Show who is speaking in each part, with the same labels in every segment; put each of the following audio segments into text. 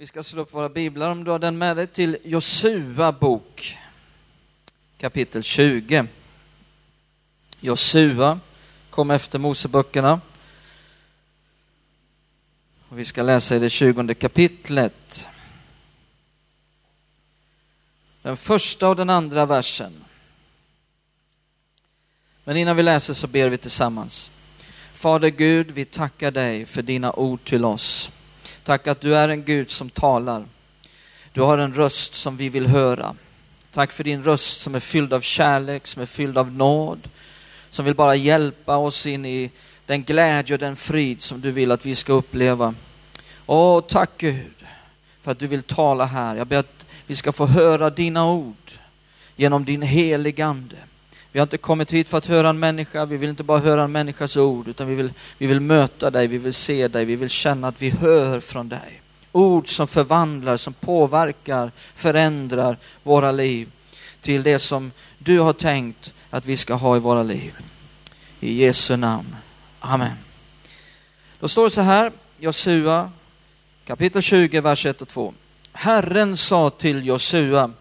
Speaker 1: Vi ska slå upp våra biblar om du har den med dig till Josua bok kapitel 20. Josua kom efter Moseböckerna. Och vi ska läsa i det 20 kapitlet. Den första och den andra versen. Men innan vi läser så ber vi tillsammans. Fader Gud, vi tackar dig för dina ord till oss. Tack att du är en Gud som talar. Du har en röst som vi vill höra. Tack för din röst som är fylld av kärlek, som är fylld av nåd, som vill bara hjälpa oss in i den glädje och den frid som du vill att vi ska uppleva. Åh, tack Gud för att du vill tala här. Jag ber att vi ska få höra dina ord genom din heligande. Vi har inte kommit hit för att höra en människa, vi vill inte bara höra en människas ord, utan vi vill, vi vill möta dig, vi vill se dig, vi vill känna att vi hör från dig. Ord som förvandlar, som påverkar, förändrar våra liv till det som du har tänkt att vi ska ha i våra liv. I Jesu namn. Amen. Då står det så här, Josua kapitel 20, vers 1 och 2. Herren sa till Josua,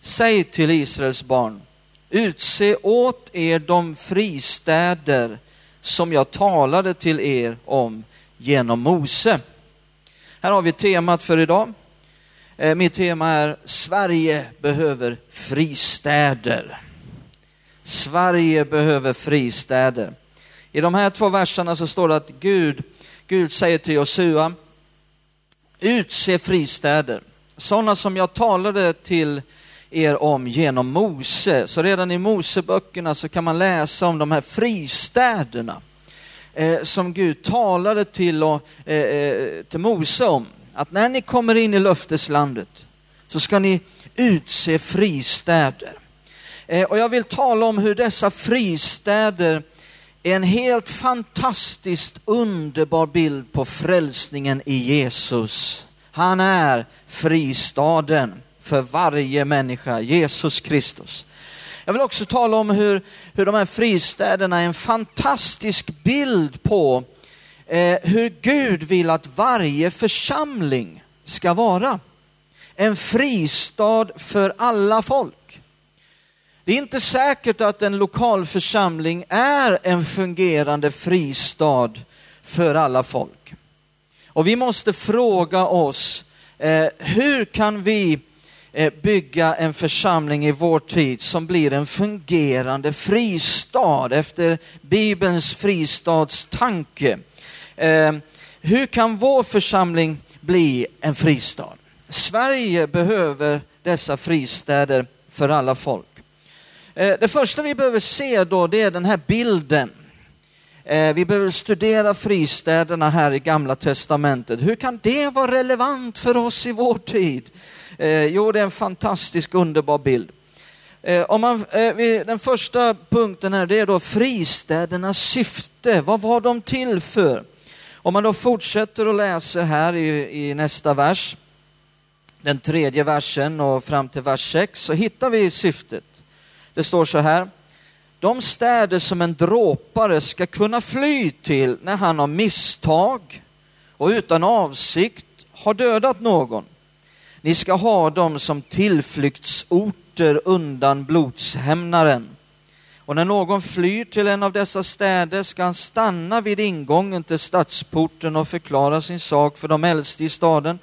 Speaker 1: säg till Israels barn, Utse åt er de fristäder som jag talade till er om genom Mose. Här har vi temat för idag. Eh, mitt tema är Sverige behöver fristäder. Sverige behöver fristäder. I de här två verserna så står det att Gud, Gud säger till Josua, utse fristäder, sådana som jag talade till er om genom Mose. Så redan i Moseböckerna så kan man läsa om de här fristäderna eh, som Gud talade till, och, eh, eh, till Mose om. Att när ni kommer in i löfteslandet så ska ni utse fristäder. Eh, och jag vill tala om hur dessa fristäder är en helt fantastiskt underbar bild på frälsningen i Jesus. Han är fristaden för varje människa, Jesus Kristus. Jag vill också tala om hur, hur de här fristäderna är en fantastisk bild på eh, hur Gud vill att varje församling ska vara. En fristad för alla folk. Det är inte säkert att en lokal församling är en fungerande fristad för alla folk. Och vi måste fråga oss, eh, hur kan vi Eh, bygga en församling i vår tid som blir en fungerande fristad efter Bibelns fristadstanke. Eh, hur kan vår församling bli en fristad? Sverige behöver dessa fristäder för alla folk. Eh, det första vi behöver se då det är den här bilden. Vi behöver studera fristäderna här i Gamla Testamentet. Hur kan det vara relevant för oss i vår tid? Eh, jo, det är en fantastisk underbar bild. Eh, om man, eh, den första punkten här, det är då fristädernas syfte. Vad var de till för? Om man då fortsätter och läser här i, i nästa vers, den tredje versen och fram till vers 6, så hittar vi syftet. Det står så här. De städer som en dråpare ska kunna fly till när han av misstag och utan avsikt har dödat någon. Ni ska ha dem som tillflyktsorter undan blodshämnaren. Och när någon flyr till en av dessa städer ska han stanna vid ingången till stadsporten och förklara sin sak för de äldste i staden.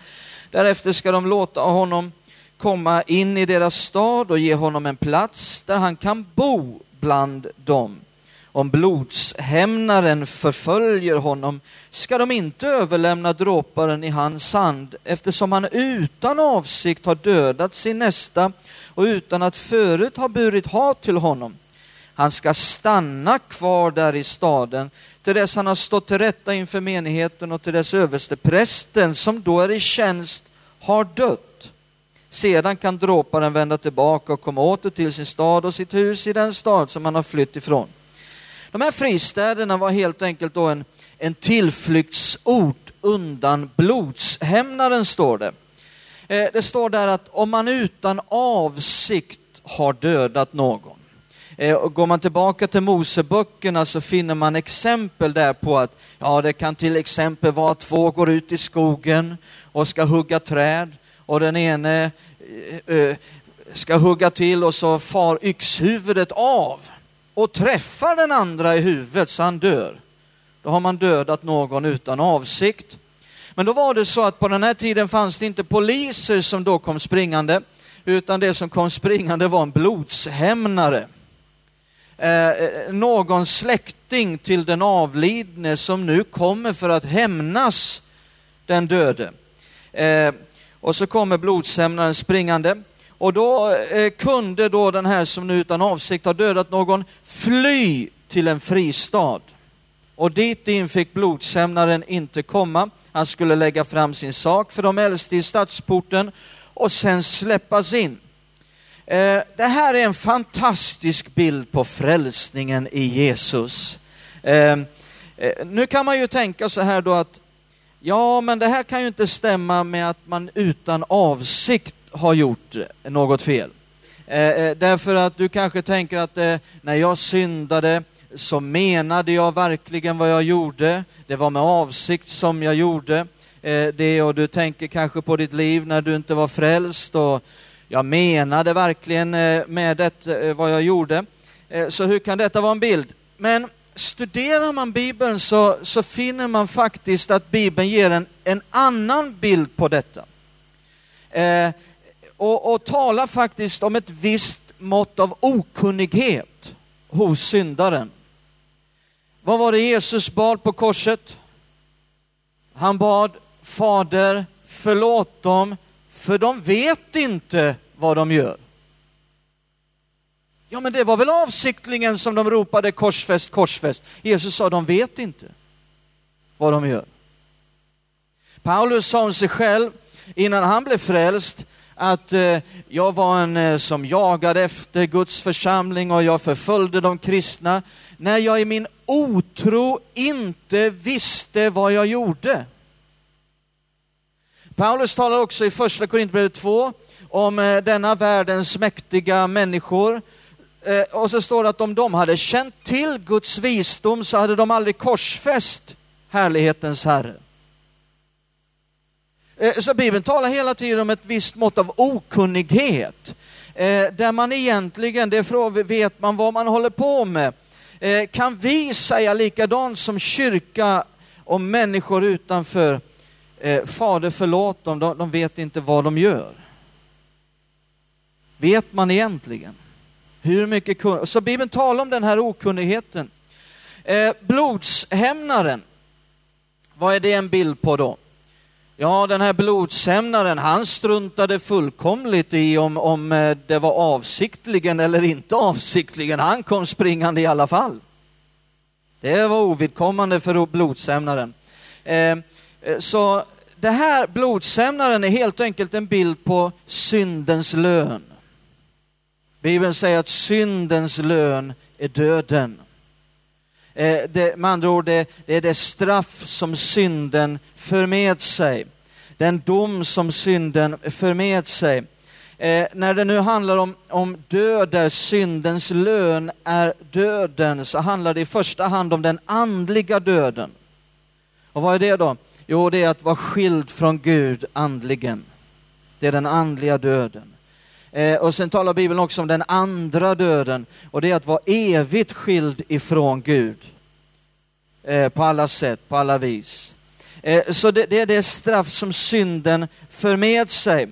Speaker 1: Därefter ska de låta honom komma in i deras stad och ge honom en plats där han kan bo bland dem om blodshämnaren förföljer honom ska de inte överlämna dråparen i hans hand eftersom han utan avsikt har dödat sin nästa och utan att förut ha burit hat till honom. Han ska stanna kvar där i staden till dess han har stått till rätta inför menigheten och till dess överste prästen som då är i tjänst har dött. Sedan kan dråparen vända tillbaka och komma åter till sin stad och sitt hus i den stad som han har flytt ifrån. De här fristäderna var helt enkelt då en, en tillflyktsort undan blodshämnaren, står det. Eh, det står där att om man utan avsikt har dödat någon. Eh, och går man tillbaka till Moseböckerna så finner man exempel där på att ja, det kan till exempel vara att två går ut i skogen och ska hugga träd och den ene eh, eh ska hugga till och så far yxhuvudet av och träffar den andra i huvudet så han dör. Då har man dödat någon utan avsikt. Men då var det så att på den här tiden fanns det inte poliser som då kom springande, utan det som kom springande var en blodshämnare. Eh, eh någon släkting till den avlidne som nu kommer för att hämnas den döde. Eh, och så kommer blodshämnaren springande och då eh, kunde då den här som nu utan avsikt har dödat någon fly till en fristad. Och dit in fick blodsämnaren inte komma. Han skulle lägga fram sin sak för de äldste i stadsporten och sen släppas in. Eh, det här är en fantastisk bild på frälsningen i Jesus. Ehm, eh, nu kan man ju tänka så här då att ja, men det här kan ju inte stämma med att man utan avsikt har gjort eh, något fel. Eh, eh, därför att du kanske tänker att när jag syndade så menade jag verkligen vad jag gjorde. Det var med avsikt som jag gjorde det och du tänker kanske på ditt liv när du inte var frälst och jag menade verkligen eh, med det eh, vad jag gjorde. Eh, så hur kan detta vara en bild? Men studerar man Bibeln så, så finner man faktiskt att Bibeln ger en, en annan bild på detta. Och, och talar faktiskt om ett visst mått av okunnighet hos syndaren. Vad var det Jesus bad på korset? Han bad Fader, förlåt dem, för de vet inte vad de gör. Ja, men det var väl avsiktligen som de ropade korsfäst, korsfäst. Jesus sa, de vet inte vad de gör. Paulus sa om sig själv innan han blev frälst att eh, jag var en eh, som jagade efter Guds församling och jag förföljde de kristna när jag i min otro inte visste vad jag gjorde. Paulus talar också i första Korintierbrevet 2 om eh, denna världens mäktiga människor. Och så står det att om de hade känt till Guds visdom så hade de aldrig korsfäst härlighetens Herre. Eh, så Bibeln talar hela tiden om ett visst mått av okunnighet. Eh, där man egentligen, det vet man vad man håller på med. Eh, kan vi säga likadant som kyrka om människor utanför Fader förlåt dem, de, de vet inte vad de gör. Vet man egentligen? Hur mycket kun... Så Bibeln talar om den här okunnigheten. Blodshämnaren, vad är det en bild på då? Ja, den här blodshämnaren, han struntade fullkomligt i om, om eh, det var avsiktligen eller inte avsiktligen. Han kom springande i alla fall. Det var ovidkommande för blodshämnaren. Eh, eh, så det här blodsämnaren är helt enkelt en bild på syndens lön. Bibeln säger att syndens lön är döden. Eh, det, med andra ord, det, det är det straff som synden för med sig. Den dom som synden för med sig. Eh, när det nu handlar om, om död där syndens lön är döden så handlar det i första hand om den andliga döden. Och vad är det då? Jo, det är att vara skild från Gud andligen. Det är den andliga döden. Eh, och sen talar Bibeln också om den andra döden och det är att vara evigt skild ifrån Gud. Eh, på alla sätt, på alla vis. Eh, så det, det, är det straff som synden för med sig.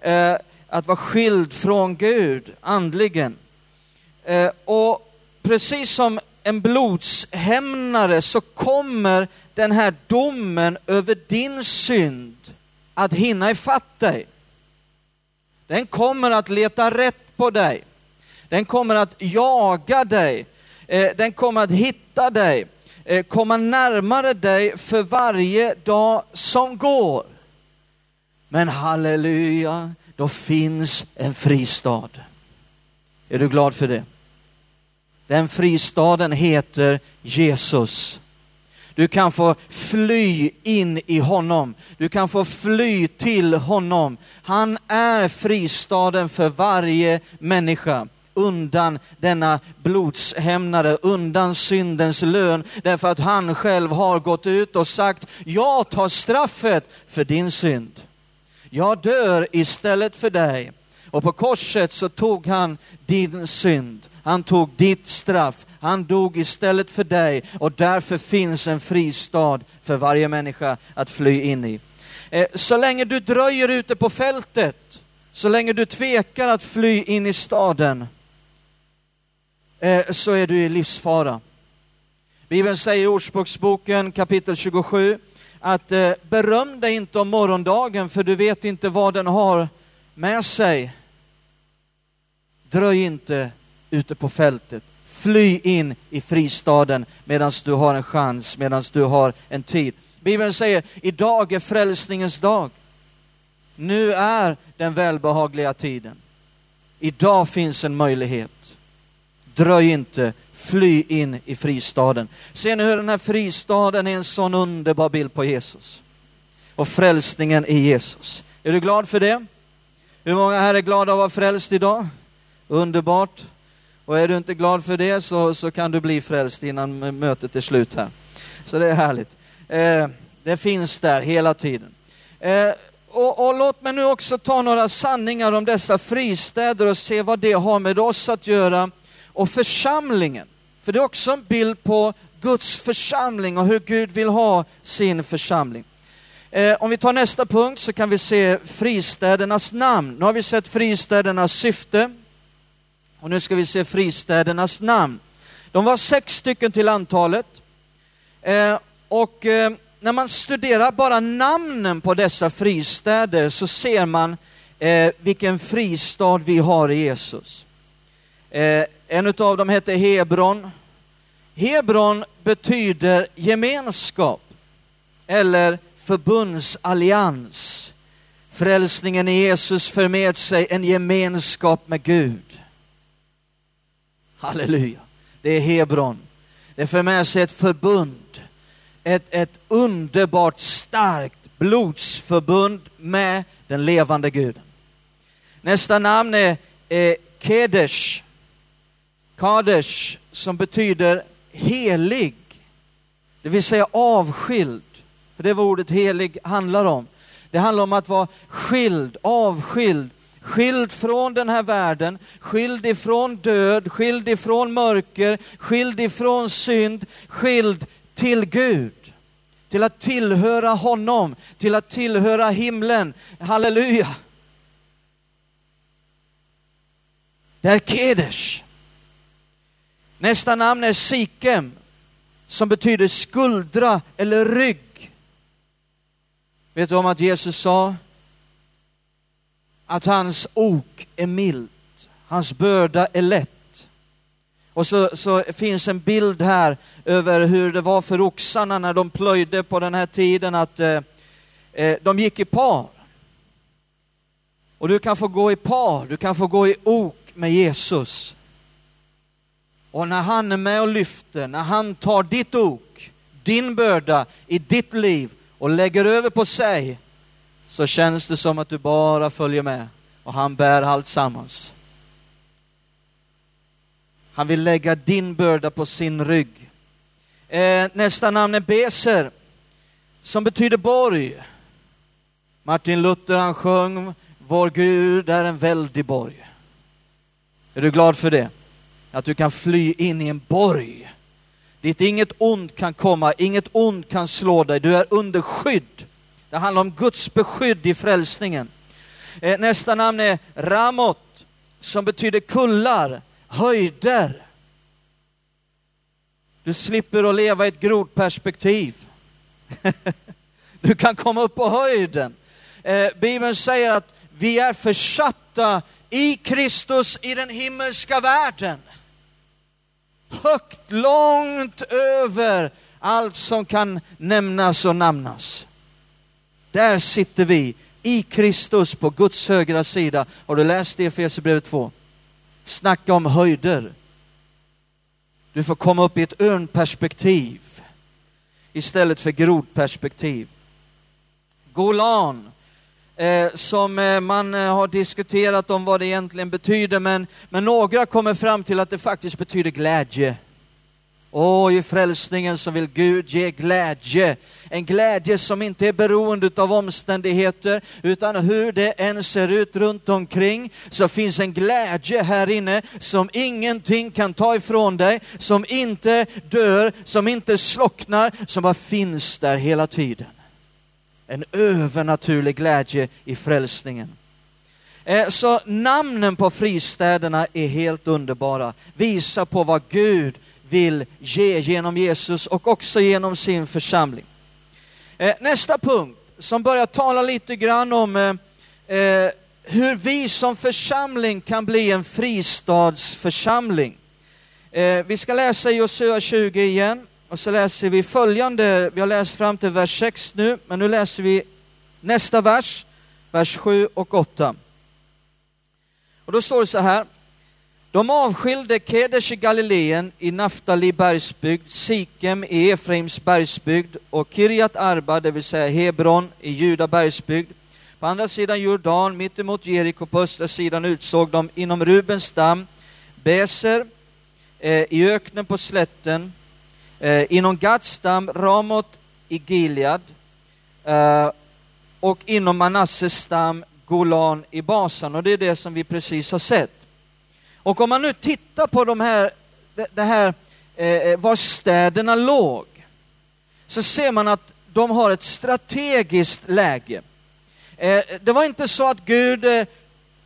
Speaker 1: Eh, att vara skild från Gud andligen. Eh, och precis som en blodshämnare så kommer den här domen över din synd att hinna ifatt dig. Den kommer att leta rätt på dig. Den kommer att jaga dig. Eh, den kommer att hitta dig, eh, komma närmare dig för varje dag som går. Men halleluja, då finns en fristad. Är du glad för det? Den fristaden heter Jesus. Du kan få fly in i honom. Du kan få fly till honom. Han är fristaden för varje människa. undan denna blodshämnare, undan syndens lön, därför att han själv har gått ut och sagt, jag tar straffet för din synd. Jag dör istället för dig. Och på korset så tog han din synd. Han tog ditt straff. Han dog istället för dig och därför finns en fristad för varje människa att fly in i. Eh, så länge du dröjer ute på fältet, så länge du tvekar att fly in i staden, eh, så är du i livsfara. Bibeln säger i Ordspråksboken kapitel 27 att eh, beröm dig inte om morgondagen för du vet inte vad den har med sig. Dröj inte ute på fältet. Fly in i fristaden medan du har en chans, medan du har en tid. Bibeln säger, idag är frälsningens dag. Nu är den välbehagliga tiden. Idag finns en möjlighet. Dröj inte, fly in i fristaden. Ser ni hur den här fristaden är en sån underbar bild på Jesus? Och frälsningen i Jesus. Är du glad för det? Hur många här är glada att vara frälst idag? Underbart. Och är du inte glad för det så, så kan du bli frälst innan mötet är slut här. Så det är härligt. Eh, det finns där hela tiden. Eh, och, och, låt mig nu också ta några sanningar om dessa fristäder och se vad det har med oss att göra och församlingen. För det är också en bild på Guds församling och hur Gud vill ha sin församling. Eh, om vi tar nästa punkt så kan vi se fristädernas namn. Nu har vi sett fristädernas syfte och nu ska vi se fristädernas namn. De var sex stycken till antalet. Eh, och eh, när man studerar bara namnen på dessa fristäder så ser man eh, vilken fristad vi har i Jesus. Eh, en av dem heter Hebron. Hebron betyder gemenskap eller förbundsallians. Frälsningen i Jesus för med sig en gemenskap med Gud. Halleluja. Det är Hebron. Det för med sig ett förbund ett, ett underbart starkt blodsförbund med den levande guden. Nästa namn är är Kedesh. Kadesh som betyder helig, det vill säga avskild. För det är vad ordet helig handlar om. Det handlar om att vara skild, avskild, skild från den här världen, skild ifrån död, skild ifrån mörker, skild ifrån synd, skild till Gud, till att tillhöra honom, till att tillhöra himlen. Halleluja! Det är Kedesh. Nästa namn är Sikem, som betyder skuldra eller rygg. Vet du om att Jesus sa att hans ok är milt, hans börda är lätt. Och så, så, finns en bild här över hur det var för oxarna när de plöjde på den här tiden, att eh, eh, de gick i par. Och du kan få gå i par, du kan få gå i ok med Jesus. Och när han är med och lyfter, när han tar ditt ok, din börda i ditt liv och lägger över på sig, så känns det som att du bara följer med och han bär allt sammans. Han vill lägga din börda på sin rygg. Eh, nästa namn är Beser, som betyder borg. Martin Luther han sjöng, vår Gud är en väldig borg. Är du glad för det? Att du kan fly in i en borg dit inget ont kan komma, inget ont kan slå dig. Du är under skydd. Det handlar om Guds beskydd i frälsningen. Eh, nästa namn är Ramot, som betyder kullar höjder. Du slipper att leva i ett grodperspektiv. du kan komma upp på höjden. Eh, Bibeln säger att vi är försatta i Kristus i den himmelska världen. Högt, långt över allt som kan nämnas och namnas. Där sitter vi i Kristus på Guds högra sida. Har du läst det i Efesierbrevet 2? Snacka om höjder. Du får komma upp i ett örnperspektiv istället för grodperspektiv. Golan eh, som eh, man eh, har diskuterat om vad det egentligen betyder, men, men några kommer fram till att det faktiskt betyder glädje. Och i frälsningen så vill Gud ge glädje. En glädje som inte är beroende av omständigheter, utan hur det än ser ut runt omkring, så finns en glädje här inne som ingenting kan ta ifrån dig, som inte dör, som inte slocknar, som bara finns där hela tiden. En övernaturlig glädje i frälsningen. Eh, så namnen på fristäderna är helt underbara, visar på vad Gud vill ge genom Jesus och också genom sin församling. Eh, nästa punkt som börjar tala lite grann om eh, eh, hur vi som församling kan bli en fristadsförsamling. Vi ska läsa Josua 20 igen och så läser vi följande, vi har läst fram till vers 6 nu, men nu läser vi nästa vers, vers 7 och 8. Och då står det så här, de avskilde Kedesh i Galileen i Naftali bergsbygd, Sikem i Efraims bergsbygd och Kirjat Arba, det vill säga Hebron i Juda bergsbygd. På andra sidan Jordan, mittemot Jeriko, på östra sidan utsåg de inom Rubens stam Beser, eh, i öknen på slätten, eh, inom Gads stam Ramot i Gilead eh, och inom Manasses stam Golan i Basan. Och det är det som vi precis har sett. Och om man nu tittar på de här, det här eh, eh, var städerna låg, så ser man att de har ett strategiskt läge. Eh, det var inte så att Gud eh,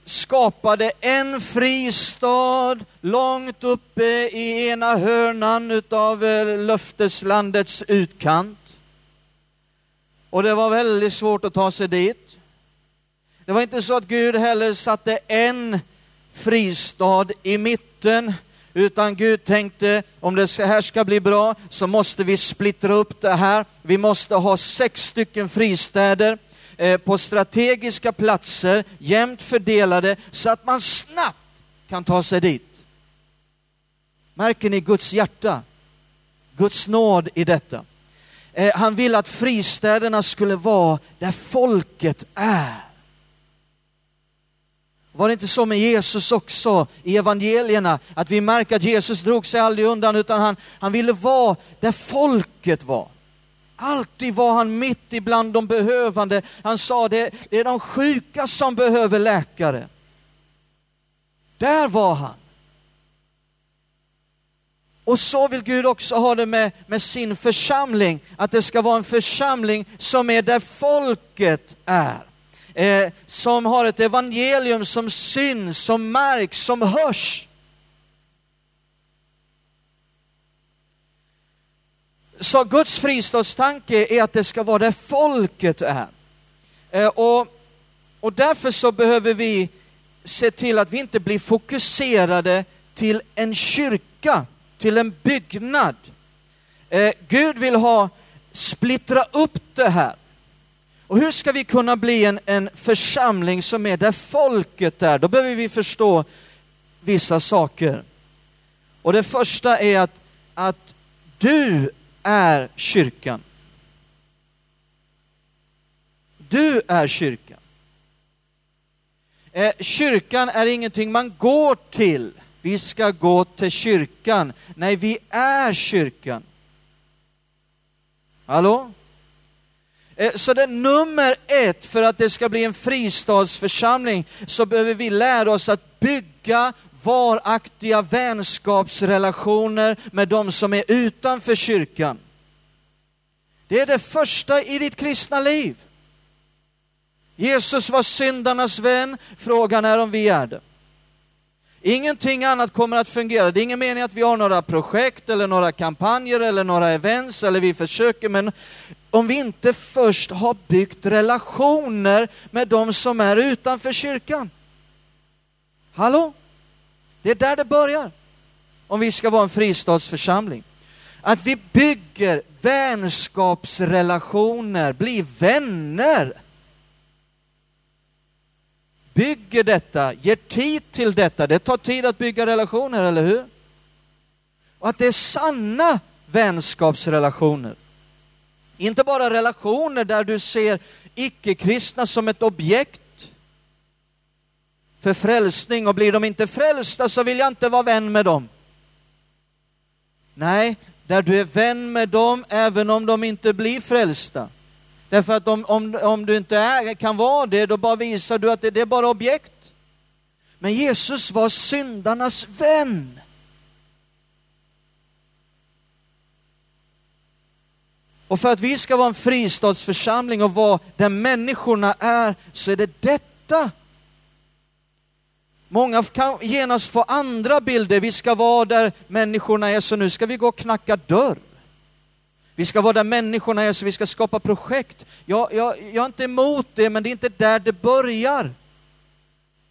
Speaker 1: skapade en fristad långt uppe i ena hörnan utav eh, löfteslandets utkant. Och det var väldigt svårt att ta sig dit. Det var inte så att Gud heller satte en fristad i mitten, utan Gud tänkte om det här ska bli bra så måste vi splittra upp det här. Vi måste ha sex stycken fristäder eh, på strategiska platser, jämnt fördelade, så att man snabbt kan ta sig dit. Märker ni Guds hjärta? Guds nåd i detta. Eh, han vill att fristäderna skulle vara där folket är. Var det inte så med Jesus också i evangelierna? Att vi märker att Jesus drog sig aldrig undan utan han, han ville vara där folket var. Alltid var han mitt ibland de behövande. Han sa det, det är de sjuka som behöver läkare. Där var han. Och så vill Gud också ha det med, med sin församling, att det ska vara en församling som är där folket är eh, som har ett evangelium som syns, som märks, som hörs. Så Guds fristadstanke är att det ska vara där folket är. Eh, och, och därför så behöver vi se till att vi inte blir fokuserade till en kyrka, till en byggnad. Eh, Gud vill ha, splittra upp det här. Och hur ska vi kunna bli en, en församling som är där folket är? Då behöver vi förstå vissa saker. Och det första är att, att du är kyrkan. Du är kyrkan. Eh, kyrkan är ingenting man går till. Vi ska gå till kyrkan. Nej, vi är kyrkan. Hallå? Eh, så det är nummer ett för att det ska bli en fristadsförsamling så behöver vi lära oss att bygga varaktiga vänskapsrelationer med de som är utanför kyrkan. Det är det första i ditt kristna liv. Jesus var syndarnas vän, frågan är om vi är det. Ingenting annat kommer att fungera. Det är ingen mening att vi har några projekt eller några kampanjer eller några events eller vi försöker, men om vi inte först har byggt relationer med de som är utanför kyrkan. Hallå? Det är där det börjar. Om vi ska vara en fristadsförsamling. Att vi bygger vänskapsrelationer, blir vänner bygger detta, ger tid till detta. Det tar tid att bygga relationer, eller hur? Och att det är sanna vänskapsrelationer. Inte bara relationer där du ser icke-kristna som ett objekt för frälsning och blir de inte frälsta så vill jag inte vara vän med dem. Nej, där du är vän med dem även om de inte blir frälsta. Därför att om, om, om du inte är, kan vara det, då bara visar du att det, det är bara objekt. Men Jesus var syndarnas vän. Och för att vi ska vara en fristadsförsamling och vara där människorna är, så är det detta. Många kan genast få andra bilder. Vi ska vara där människorna är, så nu ska vi gå och knacka dörr. Vi ska vara där människorna är, så vi ska skapa projekt. Jag, jag, jag är inte emot det, men det är inte där det börjar.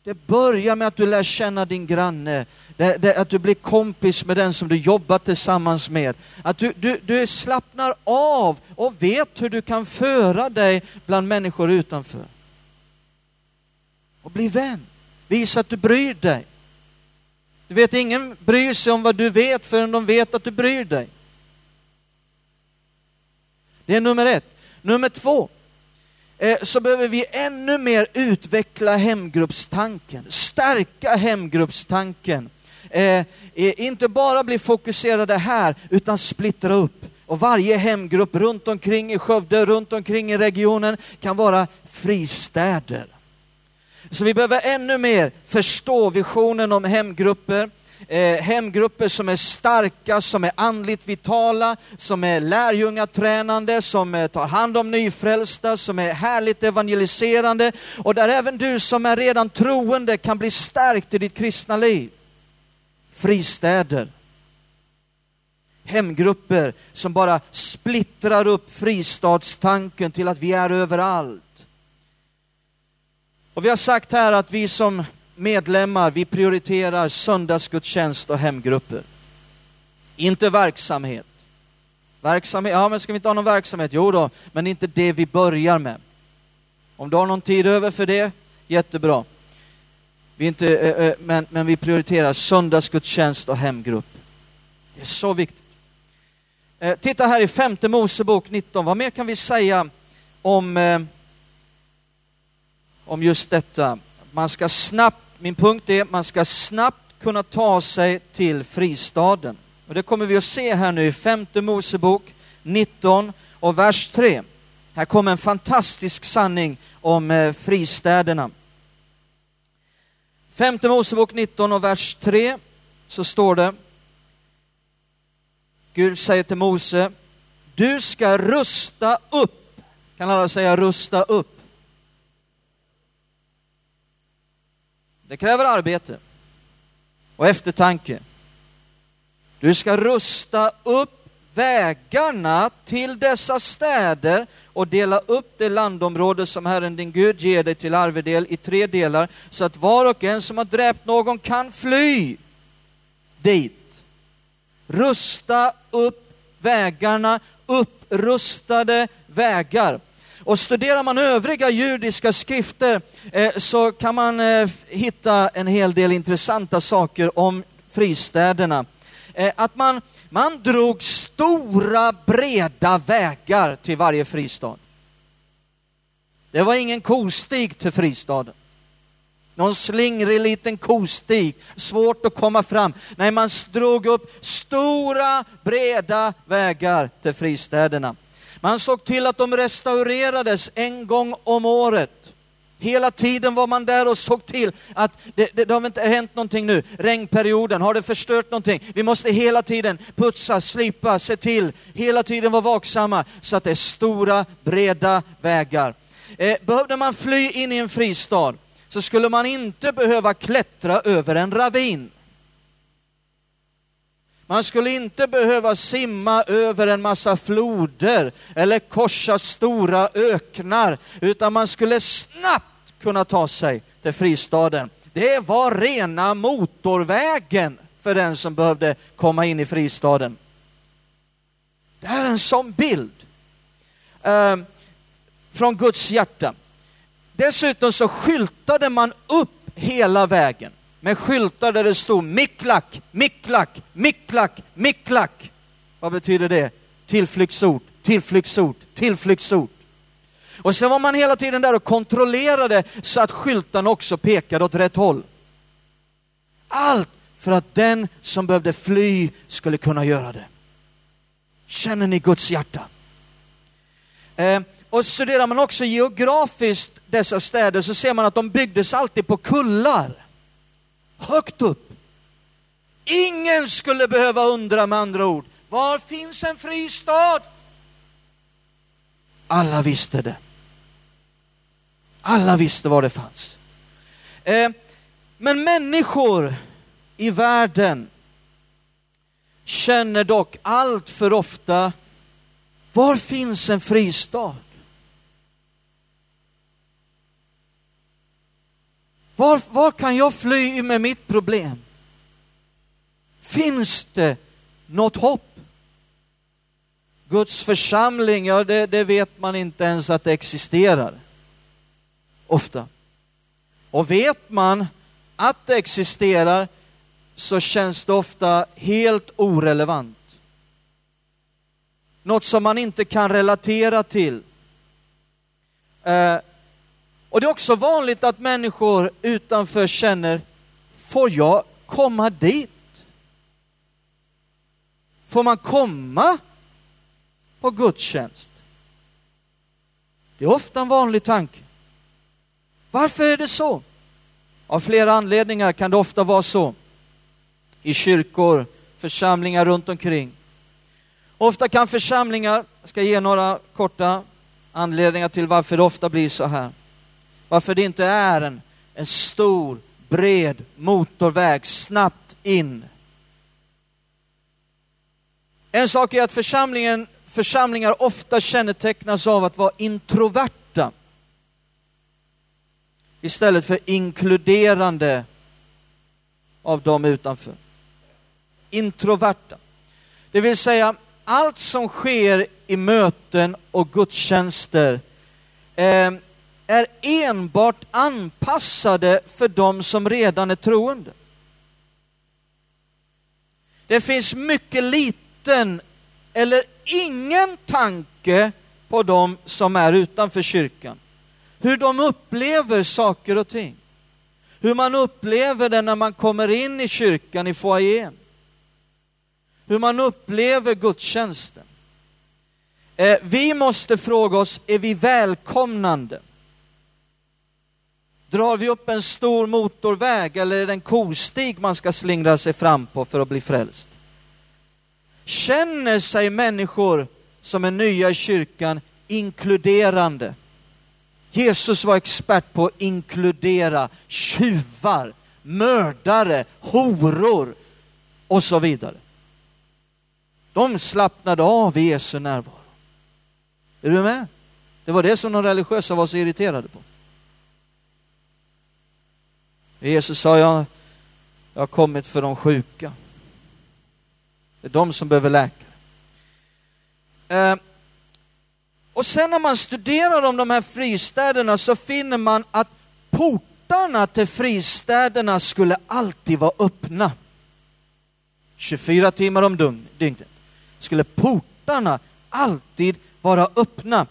Speaker 1: Det börjar med att du lär känna din granne, det, det, att du blir kompis med den som du jobbar tillsammans med. Att du, du, du slappnar av och vet hur du kan föra dig bland människor utanför. Och bli vän. Visa att du bryr dig. Du vet, ingen bryr sig om vad du vet förrän de vet att du bryr dig. Det är nummer ett. Nummer två, Eh, så behöver vi ännu mer utveckla hemgruppstanken, stärka hemgruppstanken. Eh, inte bara bli fokuserade här, utan splittra upp. Och varje hemgrupp runt omkring i Skövde, runt omkring i regionen kan vara fristäder. Så vi behöver ännu mer förstå visionen om hemgrupper, eh, hemgrupper som är starka, som är andligt vitala, som är lärjungatränande, som eh, tar hand om nyfrälsta, som är härligt evangeliserande och där även du som är redan troende kan bli stärkt i ditt kristna liv. Fristäder. Hemgrupper som bara splittrar upp fristadstanken till att vi är överallt. Och vi har sagt här att vi som medlemmar, vi prioriterar söndagsgudstjänst och hemgrupper. Inte verksamhet. Verksamhet, ja men ska vi inte ha någon verksamhet? Jo då, men inte det vi börjar med. Om du har någon tid över för det, jättebra. Vi inte, äh, äh, men, men vi prioriterar söndagsgudstjänst och hemgrupp. Det är så viktigt. Äh, titta här i femte Mosebok 19, vad mer kan vi säga om, om just detta? Man ska snabbt, min punkt är, att man ska snabbt kunna ta sig till fristaden. Och det kommer vi att se här nu i femte Mosebok 19 och vers 3. Här kommer en fantastisk sanning om eh, fristäderna. Femte Mosebok 19 och vers 3 så står det Gud säger till Mose, du ska rusta upp. Kan alla säga rusta upp? Det kräver arbete och eftertanke. Du ska rusta upp vägarna till dessa städer och dela upp det landområde som Herren din Gud ger dig till arvedel i tre delar så att var och en som har dräpt någon kan fly dit. Rusta upp vägarna, upprustade vägar. Och studerar man övriga judiska skrifter eh, så kan man eh, hitta en hel del intressanta saker om fristäderna. Eh, att man, man drog stora breda vägar till varje fristad. Det var ingen kostig till fristaden. Någon slingrig liten kostig, svårt att komma fram. Nej, man drog upp stora breda vägar till fristäderna. Man såg till att de restaurerades en gång om året. Hela tiden var man där och såg till att det, det, det har inte hänt någonting nu. Regnperioden, har det förstört någonting? Vi måste hela tiden putsa, slipa, se till, hela tiden vara vaksamma så att det är stora, breda vägar. Eh, behövde man fly in i en fristad så skulle man inte behöva klättra över en ravin. Man skulle inte behöva simma över en massa floder eller korsa stora öknar, utan man skulle snabbt kunna ta sig till fristaden. Det var rena motorvägen för den som behövde komma in i fristaden. Det här är en sån bild eh, från Guds hjärta. Dessutom så skyltade man upp hela vägen med skyltar där det stod Miklak, Miklak, Miklak, Miklak. Vad betyder det? Tillflyktsort, tillflyktsort, tillflyktsort. Och sen var man hela tiden där och kontrollerade så att skyltarna också pekade åt rätt håll. Allt för att den som behövde fly skulle kunna göra det. Känner ni Guds hjärta? Eh, och studerar man också geografiskt dessa städer så ser man att de byggdes alltid på kullar. Högt upp. Ingen skulle behöva undra med andra ord, var finns en fristad? Alla visste det. Alla visste var det fanns. Eh, men människor i världen känner dock allt för ofta, var finns en fristad? Var, var kan jag fly med mitt problem? Finns det något hopp? Guds församling, ja det, det vet man inte ens att det existerar. Ofta. Och vet man att det existerar så känns det ofta helt orelevant. Något som man inte kan relatera till. Eh, och det är också vanligt att människor utanför känner, får jag komma dit? Får man komma på gudstjänst? Det är ofta en vanlig tanke. Varför är det så? Av flera anledningar kan det ofta vara så. I kyrkor, församlingar runt omkring. Ofta kan församlingar, jag ska ge några korta anledningar till varför det ofta blir så här. Varför det inte är en, en stor, bred motorväg snabbt in. En sak är att församlingen, församlingar ofta kännetecknas av att vara introverta istället för inkluderande av dem utanför. Introverta. Det vill säga, allt som sker i möten och gudstjänster eh, är enbart anpassade för dem som redan är troende. Det finns mycket liten eller ingen tanke på dem som är utanför kyrkan. Hur de upplever saker och ting. Hur man upplever det när man kommer in i kyrkan i foajén. Hur man upplever gudstjänsten. Eh, vi måste fråga oss, är vi välkomnande? Drar vi upp en stor motorväg eller är det en kostig man ska slingra sig fram på för att bli frälst? Känner sig människor som är nya i kyrkan inkluderande? Jesus var expert på att inkludera tjuvar, mördare, horor och så vidare. De slappnade av i Jesu närvaro. Är du med? Det var det som de religiösa var så irriterade på. Jesus sa, jag, jag har kommit för de sjuka. Det är de som behöver läkare. Eh, och sen när man studerar om de här fristäderna så finner man att portarna till fristäderna skulle alltid vara öppna. 24 timmar om dygnet skulle portarna alltid vara öppna.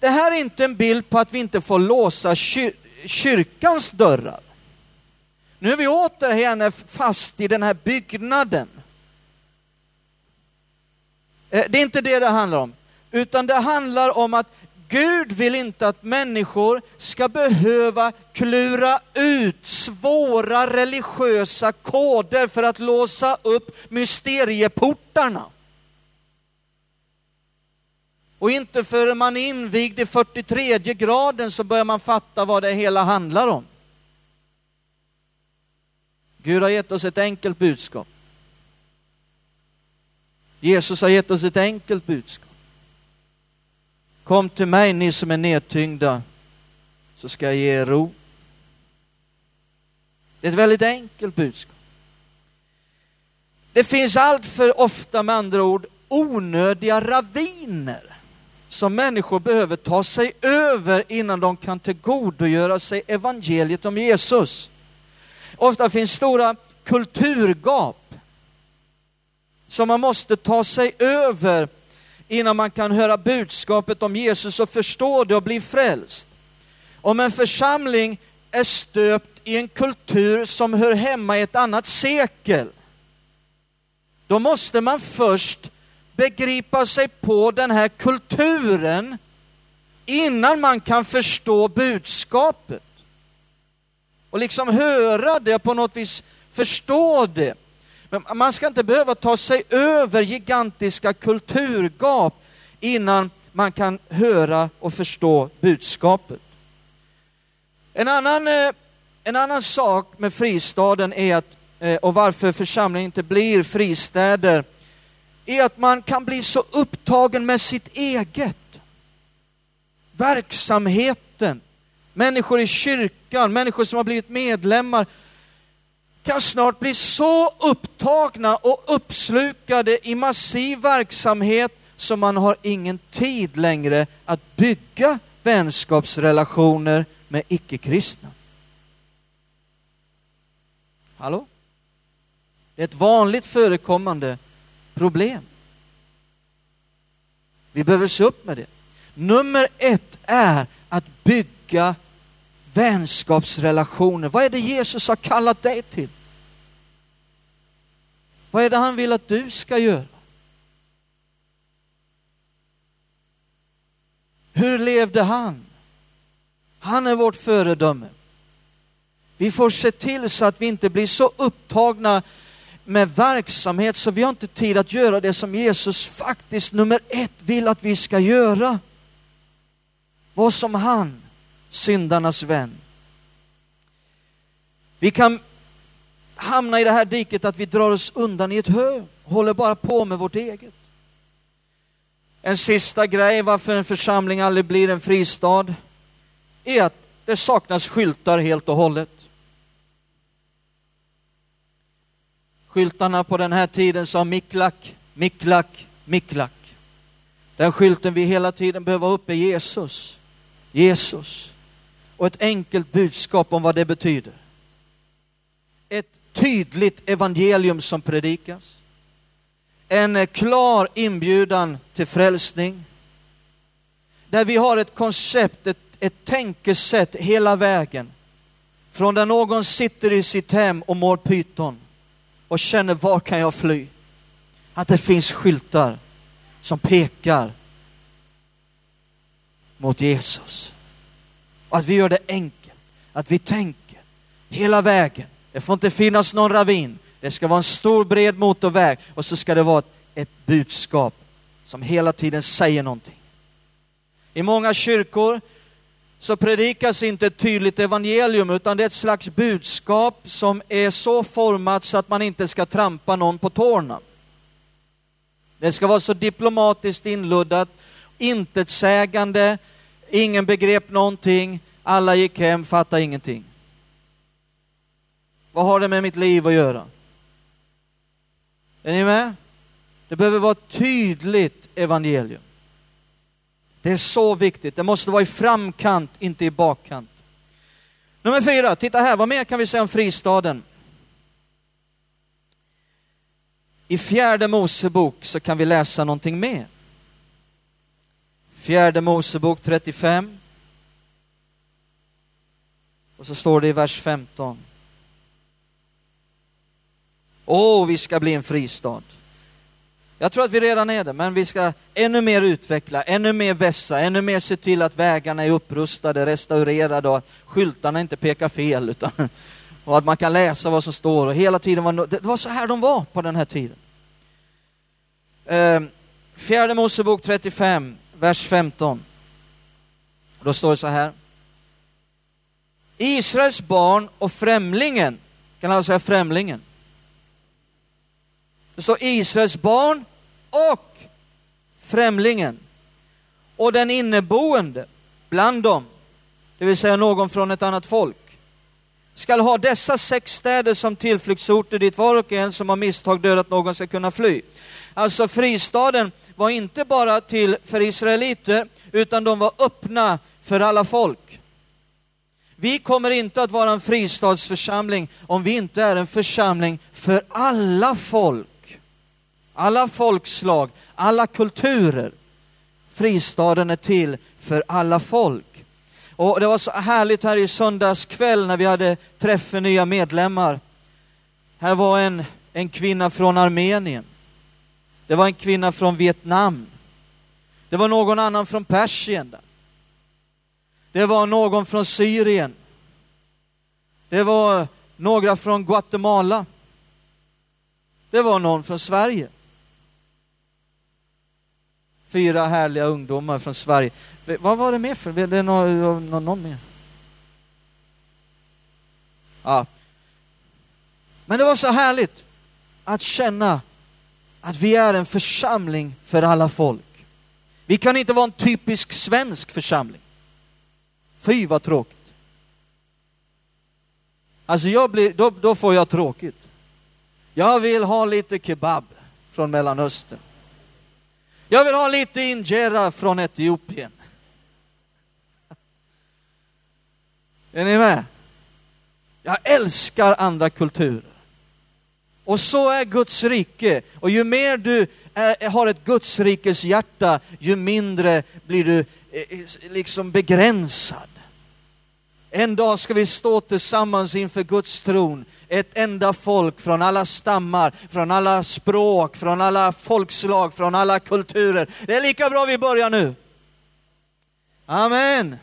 Speaker 1: Det här är inte en bild på att vi inte får låsa kyr kyrkans dörrar. Nu är vi återigen fast i den här byggnaden. Eh, det är inte det det handlar om, utan det handlar om att Gud vill inte att människor ska behöva klura ut svåra religiösa koder för att låsa upp mysterieportarna. Och inte förrän man är invigd i 43 graden så börjar man fatta vad det hela handlar om. Gud har gett oss ett enkelt budskap. Jesus har gett oss ett enkelt budskap. Kom till mig ni som är nedtyngda så ska jag ge er ro. Det är ett väldigt enkelt budskap. Det finns allt för ofta med andra ord onödiga raviner som människor behöver ta sig över innan de kan tillgodogöra sig evangeliet om Jesus. Ofta finns stora kulturgap som man måste ta sig över innan man kan höra budskapet om Jesus och förstå det och bli frälst. Om en församling är stöpt i en kultur som hör hemma i ett annat sekel, då måste man först begripa sig på den här kulturen innan man kan förstå budskapet. Och liksom höra det och på något vis, förstå det. Men man ska inte behöva ta sig över gigantiska kulturgap innan man kan höra och förstå budskapet. En annan, eh, en annan sak med fristaden är att, eh, och varför församlingen inte blir fristäder, är att man kan bli så upptagen med sitt eget. Verksamheten, människor i kyrkan, människor som har blivit medlemmar, kan snart bli så upptagna och uppslukade i massiv verksamhet så man har ingen tid längre att bygga vänskapsrelationer med icke-kristna. Hallå? Det är ett vanligt förekommande problem. Vi behöver se upp med det. Nummer ett är att bygga vänskapsrelationer. Vad är det Jesus har kallat dig till? Vad är det han vill att du ska göra? Hur levde han? Han är vårt föredöme. Vi får se till så att vi inte blir så upptagna med verksamhet så vi har inte tid att göra det som Jesus faktiskt nummer ett vill att vi ska göra. Vad som han, syndarnas vän. Vi kan hamna i det här diket att vi drar oss undan i ett hö, håller bara på med vårt eget. En sista grej varför en församling aldrig blir en fristad är att det saknas skyltar helt och hållet. Skyltarna på den här tiden sa Miklak, Miklak, Miklak. Den skylten vi hela tiden behöver ha uppe är Jesus. Jesus. Och ett enkelt budskap om vad det betyder. Ett tydligt evangelium som predikas. En klar inbjudan till frälsning. Där vi har ett koncept, ett, ett tänkesätt hela vägen. Från där någon sitter i sitt hem och mår pyton och känner var kan jag fly? Att det finns skyltar som pekar mot Jesus. Och att vi gör det enkelt, att vi tänker hela vägen. Det får inte finnas någon ravin. Det ska vara en stor bred motorväg och så ska det vara ett, ett budskap som hela tiden säger någonting. I många kyrkor så predikas inte ett tydligt evangelium utan det är ett slags budskap som är så format så att man inte ska trampa någon på tårna. Det ska vara så diplomatiskt inluddat, intetsägande, ingen begrep någonting, alla gick hem, fattade ingenting. Vad har det med mitt liv att göra? Är ni med? Det behöver vara ett tydligt evangelium. Det är så viktigt. Det måste vara i framkant, inte i bakkant. Nummer fyra, titta här, vad mer kan vi säga om fristaden? I fjärde Mosebok så kan vi läsa någonting mer. Fjärde Mosebok 35. Och så står det i vers 15. Åh, vi ska bli en fristad. Jag tror att vi redan är det, men vi ska ännu mer utveckla, ännu mer vässa, ännu mer se till att vägarna är upprustade, restaurerade och att skyltarna inte pekar fel, utan, och att man kan läsa vad som står. Och hela tiden var, det var så här de var på den här tiden. Ehm, Fjärde Mosebok 35, vers 15. Då står det så här. Israels barn och främlingen, kan alla säga främlingen? Det står Israels barn och främlingen och den inneboende bland dem, det vill säga någon från ett annat folk, skall ha dessa sex städer som tillflyktsorter dit var och en som har misstag dödat någon ska kunna fly. Alltså fristaden var inte bara till för israeliter, utan de var öppna för alla folk. Vi kommer inte att vara en fristadsförsamling om vi inte är en församling för alla folk. alla folkslag, alla kulturer. Fristaden är till för alla folk. Och det var så härligt här i söndags kväll när vi hade träff för nya medlemmar. Här var en, en kvinna från Armenien. Det var en kvinna från Vietnam. Det var någon annan från Persien. Där. Det var någon från Syrien. Det var några från Guatemala. Det var någon från Sverige. Fyra härliga ungdomar från Sverige. Vad var det mer för? Det är någon, någon mer? Ja. Men det var så härligt att känna att vi är en församling för alla folk. Vi kan inte vara en typisk svensk församling. Fy vad tråkigt. Alltså jag blir, då, då får jag tråkigt. Jag vill ha lite kebab från Mellanöstern. Jag vill ha lite injera från Etiopien. Är ni med? Jag älskar andra kulturer. Och så är Guds rike. Och ju mer du är, har ett Guds rikes hjärta, ju mindre blir du eh, eh, liksom begränsad. En dag ska vi stå tillsammans inför Guds tron, ett enda folk från alla stammar, från alla språk, från alla folkslag, från alla kulturer. Det är lika bra vi börjar nu. Amen.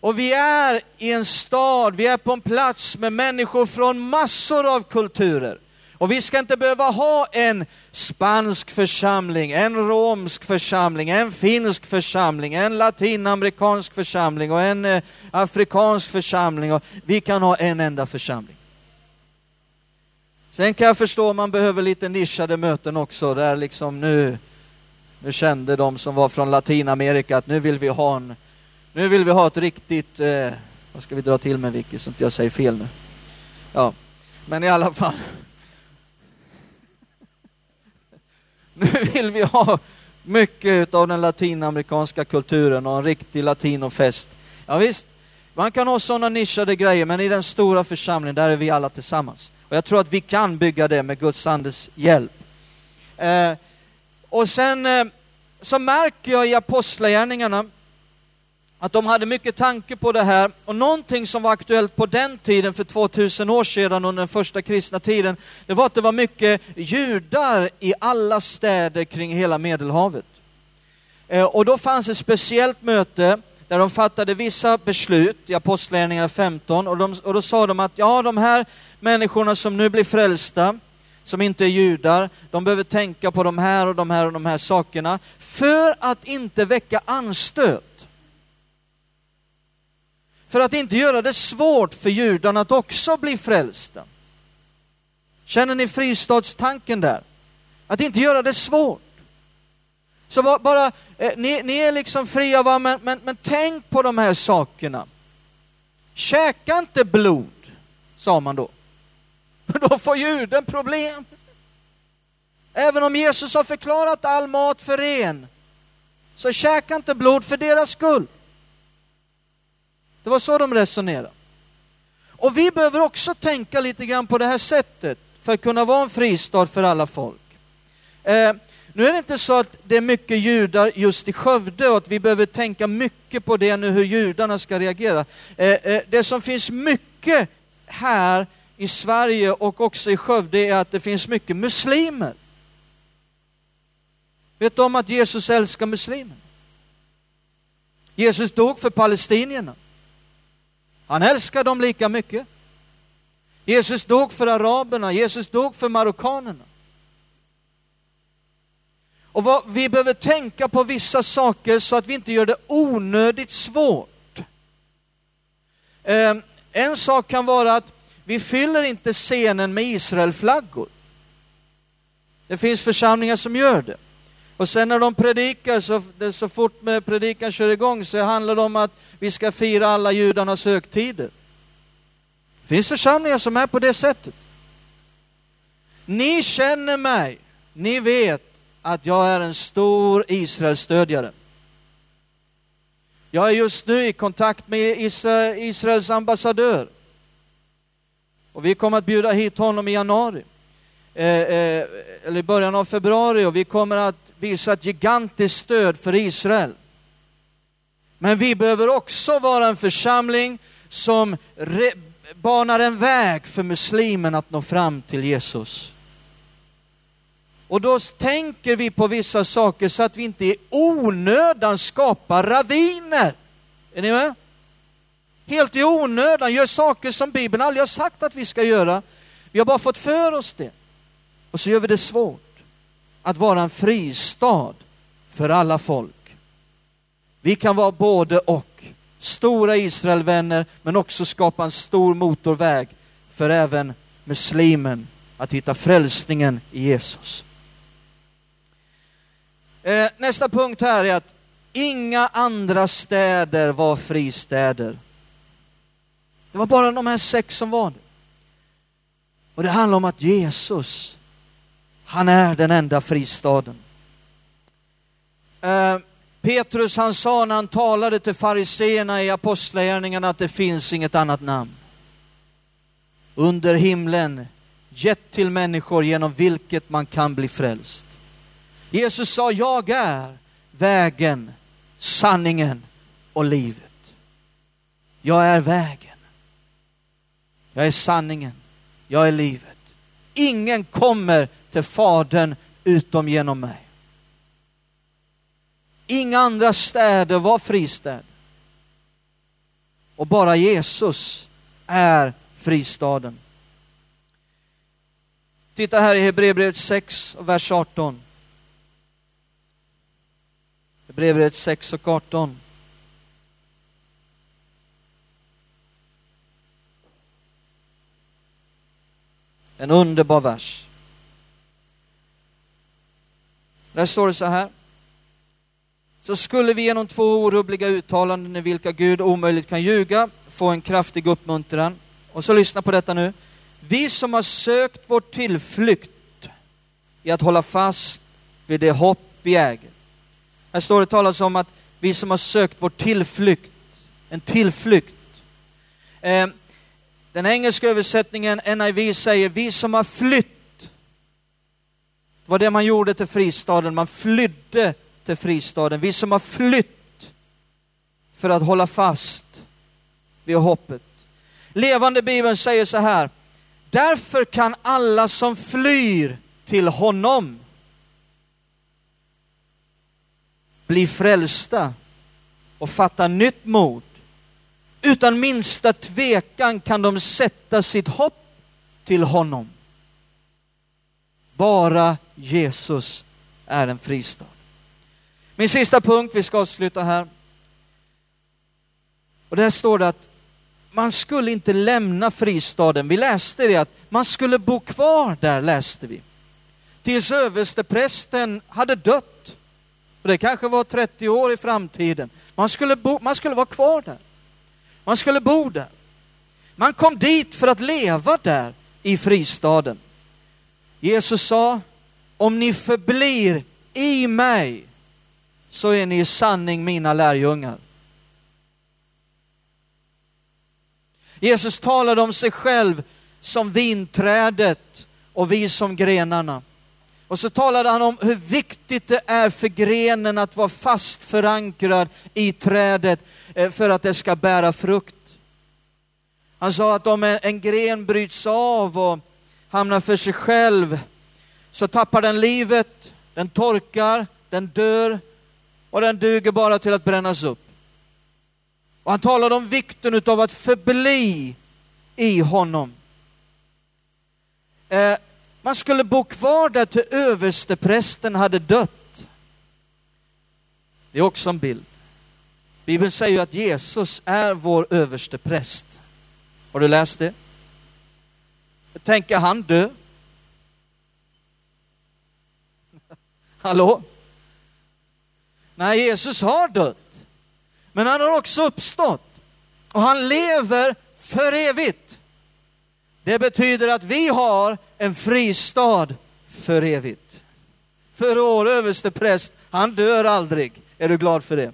Speaker 1: Och vi är i en stad, vi är på en plats med människor från massor av kulturer. Och vi ska inte behöva ha en spansk församling, en romsk församling, en finsk församling, en latinamerikansk församling och en eh, afrikansk församling. Och vi kan ha en enda församling. Sen kan jag förstå att man behöver lite nischade möten också, där liksom nu, nu kände de som var från Latinamerika att nu vill vi ha en, nu vill vi ha ett riktigt, eh, vad ska vi dra till med Vicky så att jag säger fel nu. Ja, men i alla fall. Nu vill vi ha mycket av den latinamerikanska kulturen och en riktig latinofest. Ja, visst, man kan ha sådana nischade grejer, men i den stora församlingen, där är vi alla tillsammans. Och jag tror att vi kan bygga det med Guds andes hjälp. Eh, och sen eh, så märker jag i Apostlagärningarna att de hade mycket tanke på det här. Och någonting som var aktuellt på den tiden, för 2000 år sedan, under den första kristna tiden, det var att det var mycket judar i alla städer kring hela Medelhavet. Eh, och då fanns ett speciellt möte där de fattade vissa beslut i Apostlagärningarna 15 och, de, och då sa de att ja, de här människorna som nu blir frälsta, som inte är judar, de behöver tänka på de här och de här och de här sakerna för att inte väcka anstöt. För att inte göra det svårt för judarna att också bli frälsta. Känner ni fristadstanken där? Att inte göra det svårt. Så bara, eh, ni, ni, är liksom fria, va? Men, men, men tänk på de här sakerna. Käka inte blod, sa man då. För Då får juden problem. Även om Jesus har förklarat all mat för ren, så käka inte blod för deras skull. Det var så de resonerade. Och vi behöver också tänka lite grann på det här sättet för att kunna vara en fristad för alla folk. Eh, nu är det inte så att det är mycket judar just i Skövde och att vi behöver tänka mycket på det nu, hur judarna ska reagera. Eh, eh, det som finns mycket här i Sverige och också i Skövde är att det finns mycket muslimer. Vet du om att Jesus älskar muslimer? Jesus dog för palestinierna. Han älskar dem lika mycket. Jesus dog för araberna, Jesus dog för marockanerna. Och vad, vi behöver tänka på vissa saker så att vi inte gör det onödigt svårt. Eh, en sak kan vara att vi fyller inte scenen med Israelflaggor. Det finns församlingar som gör det. Och sen när de predikar, så, så fort med predikan kör igång, så handlar det om att vi ska fira alla judarnas högtider. Det finns församlingar som är på det sättet. Ni känner mig, ni vet att jag är en stor Israelstödjare. Jag är just nu i kontakt med Israels ambassadör. Och vi kommer att bjuda hit honom i januari eh, eh, eller i början av februari och vi kommer att visa ett gigantiskt stöd för Israel. Men vi behöver också vara en församling som banar en väg för muslimen att nå fram till Jesus. Och då tänker vi på vissa saker så att vi inte i onödan skapar raviner. Är ni med? Helt i onödan gör saker som Bibeln aldrig har sagt att vi ska göra. Vi har bara fått för oss det. Och så gör vi det svårt att vara en fristad för alla folk. Vi kan vara både och. Stora Israelvänner men också skapa en stor motorväg för även muslimen att hitta frälsningen i Jesus. Eh, nästa punkt här är att inga andra städer var fristäder. Det var bara de här sex som var det. Och det handlar om att Jesus, han är den enda fristaden. Eh, Petrus han sa när han talade till fariseerna i apostlagärningarna att det finns inget annat namn under himlen gett till människor genom vilket man kan bli frälst. Jesus sa, jag är vägen, sanningen och livet. Jag är vägen. Jag är sanningen. Jag är livet. Ingen kommer till Fadern utom genom mig. Inga andra städer var fristäder. Och bara Jesus är fristaden. Titta här i Hebreerbrevet 6 och vers 18. Hebreerbrevet 6 och 18. En underbar vers. Där står det så här. Så skulle vi genom två orubbliga uttalanden i vilka Gud omöjligt kan ljuga få en kraftig uppmuntran. Och så lyssna på detta nu. Vi som har sökt vår tillflykt i att hålla fast vid det hopp vi äger. Här står det talas om att vi som har sökt vår tillflykt, en tillflykt. Eh, den engelska översättningen, NIV, säger vi som har flytt. Det var det man gjorde till fristaden, man flydde till fristaden. Vi som har flytt för att hålla fast vid hoppet. Levande Bibeln säger så här, därför kan alla som flyr till honom bli frälsta och fatta nytt mod. Utan minsta tvekan kan de sätta sitt hopp till honom. Bara Jesus är en fristad. Min sista punkt, vi ska avsluta här. Och där står det att man skulle inte lämna fristaden. Vi läste det att man skulle bo kvar där, läste vi. Tills översteprästen hade dött. Och det kanske var 30 år i framtiden. Man skulle, bo, man skulle vara kvar där. Man skulle bo där. Man kom dit för att leva där i fristaden. Jesus sa, om ni förblir i mig så är ni i sanning mina lärjungar. Jesus talade om sig själv som vinträdet och vi som grenarna. Och så talade han om hur viktigt det är för grenen att vara fast förankrad i trädet eh, för att det ska bära frukt. Han sa att om en, gren bryts av och hamnar för sig själv så tappar den livet, den torkar, den dör och den duger bara till att brännas upp. Och han talade om vikten av att förbli i honom. Eh, man skulle bo kvar där till översteprästen hade dött. Det är också en bild. Bibeln säger att Jesus är vår överstepräst. Har du läst det? Tänker han dö? Hallå? Nej, Jesus har dött. Men han har också uppstått. Och han lever för evigt. Det betyder att vi har en fristad för evigt. För vår överste präst, han dör aldrig. Är du glad för det?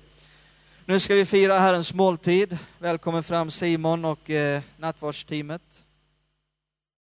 Speaker 1: Nu ska vi fira Herrens måltid. Välkommen fram Simon och eh, nattvardsteamet.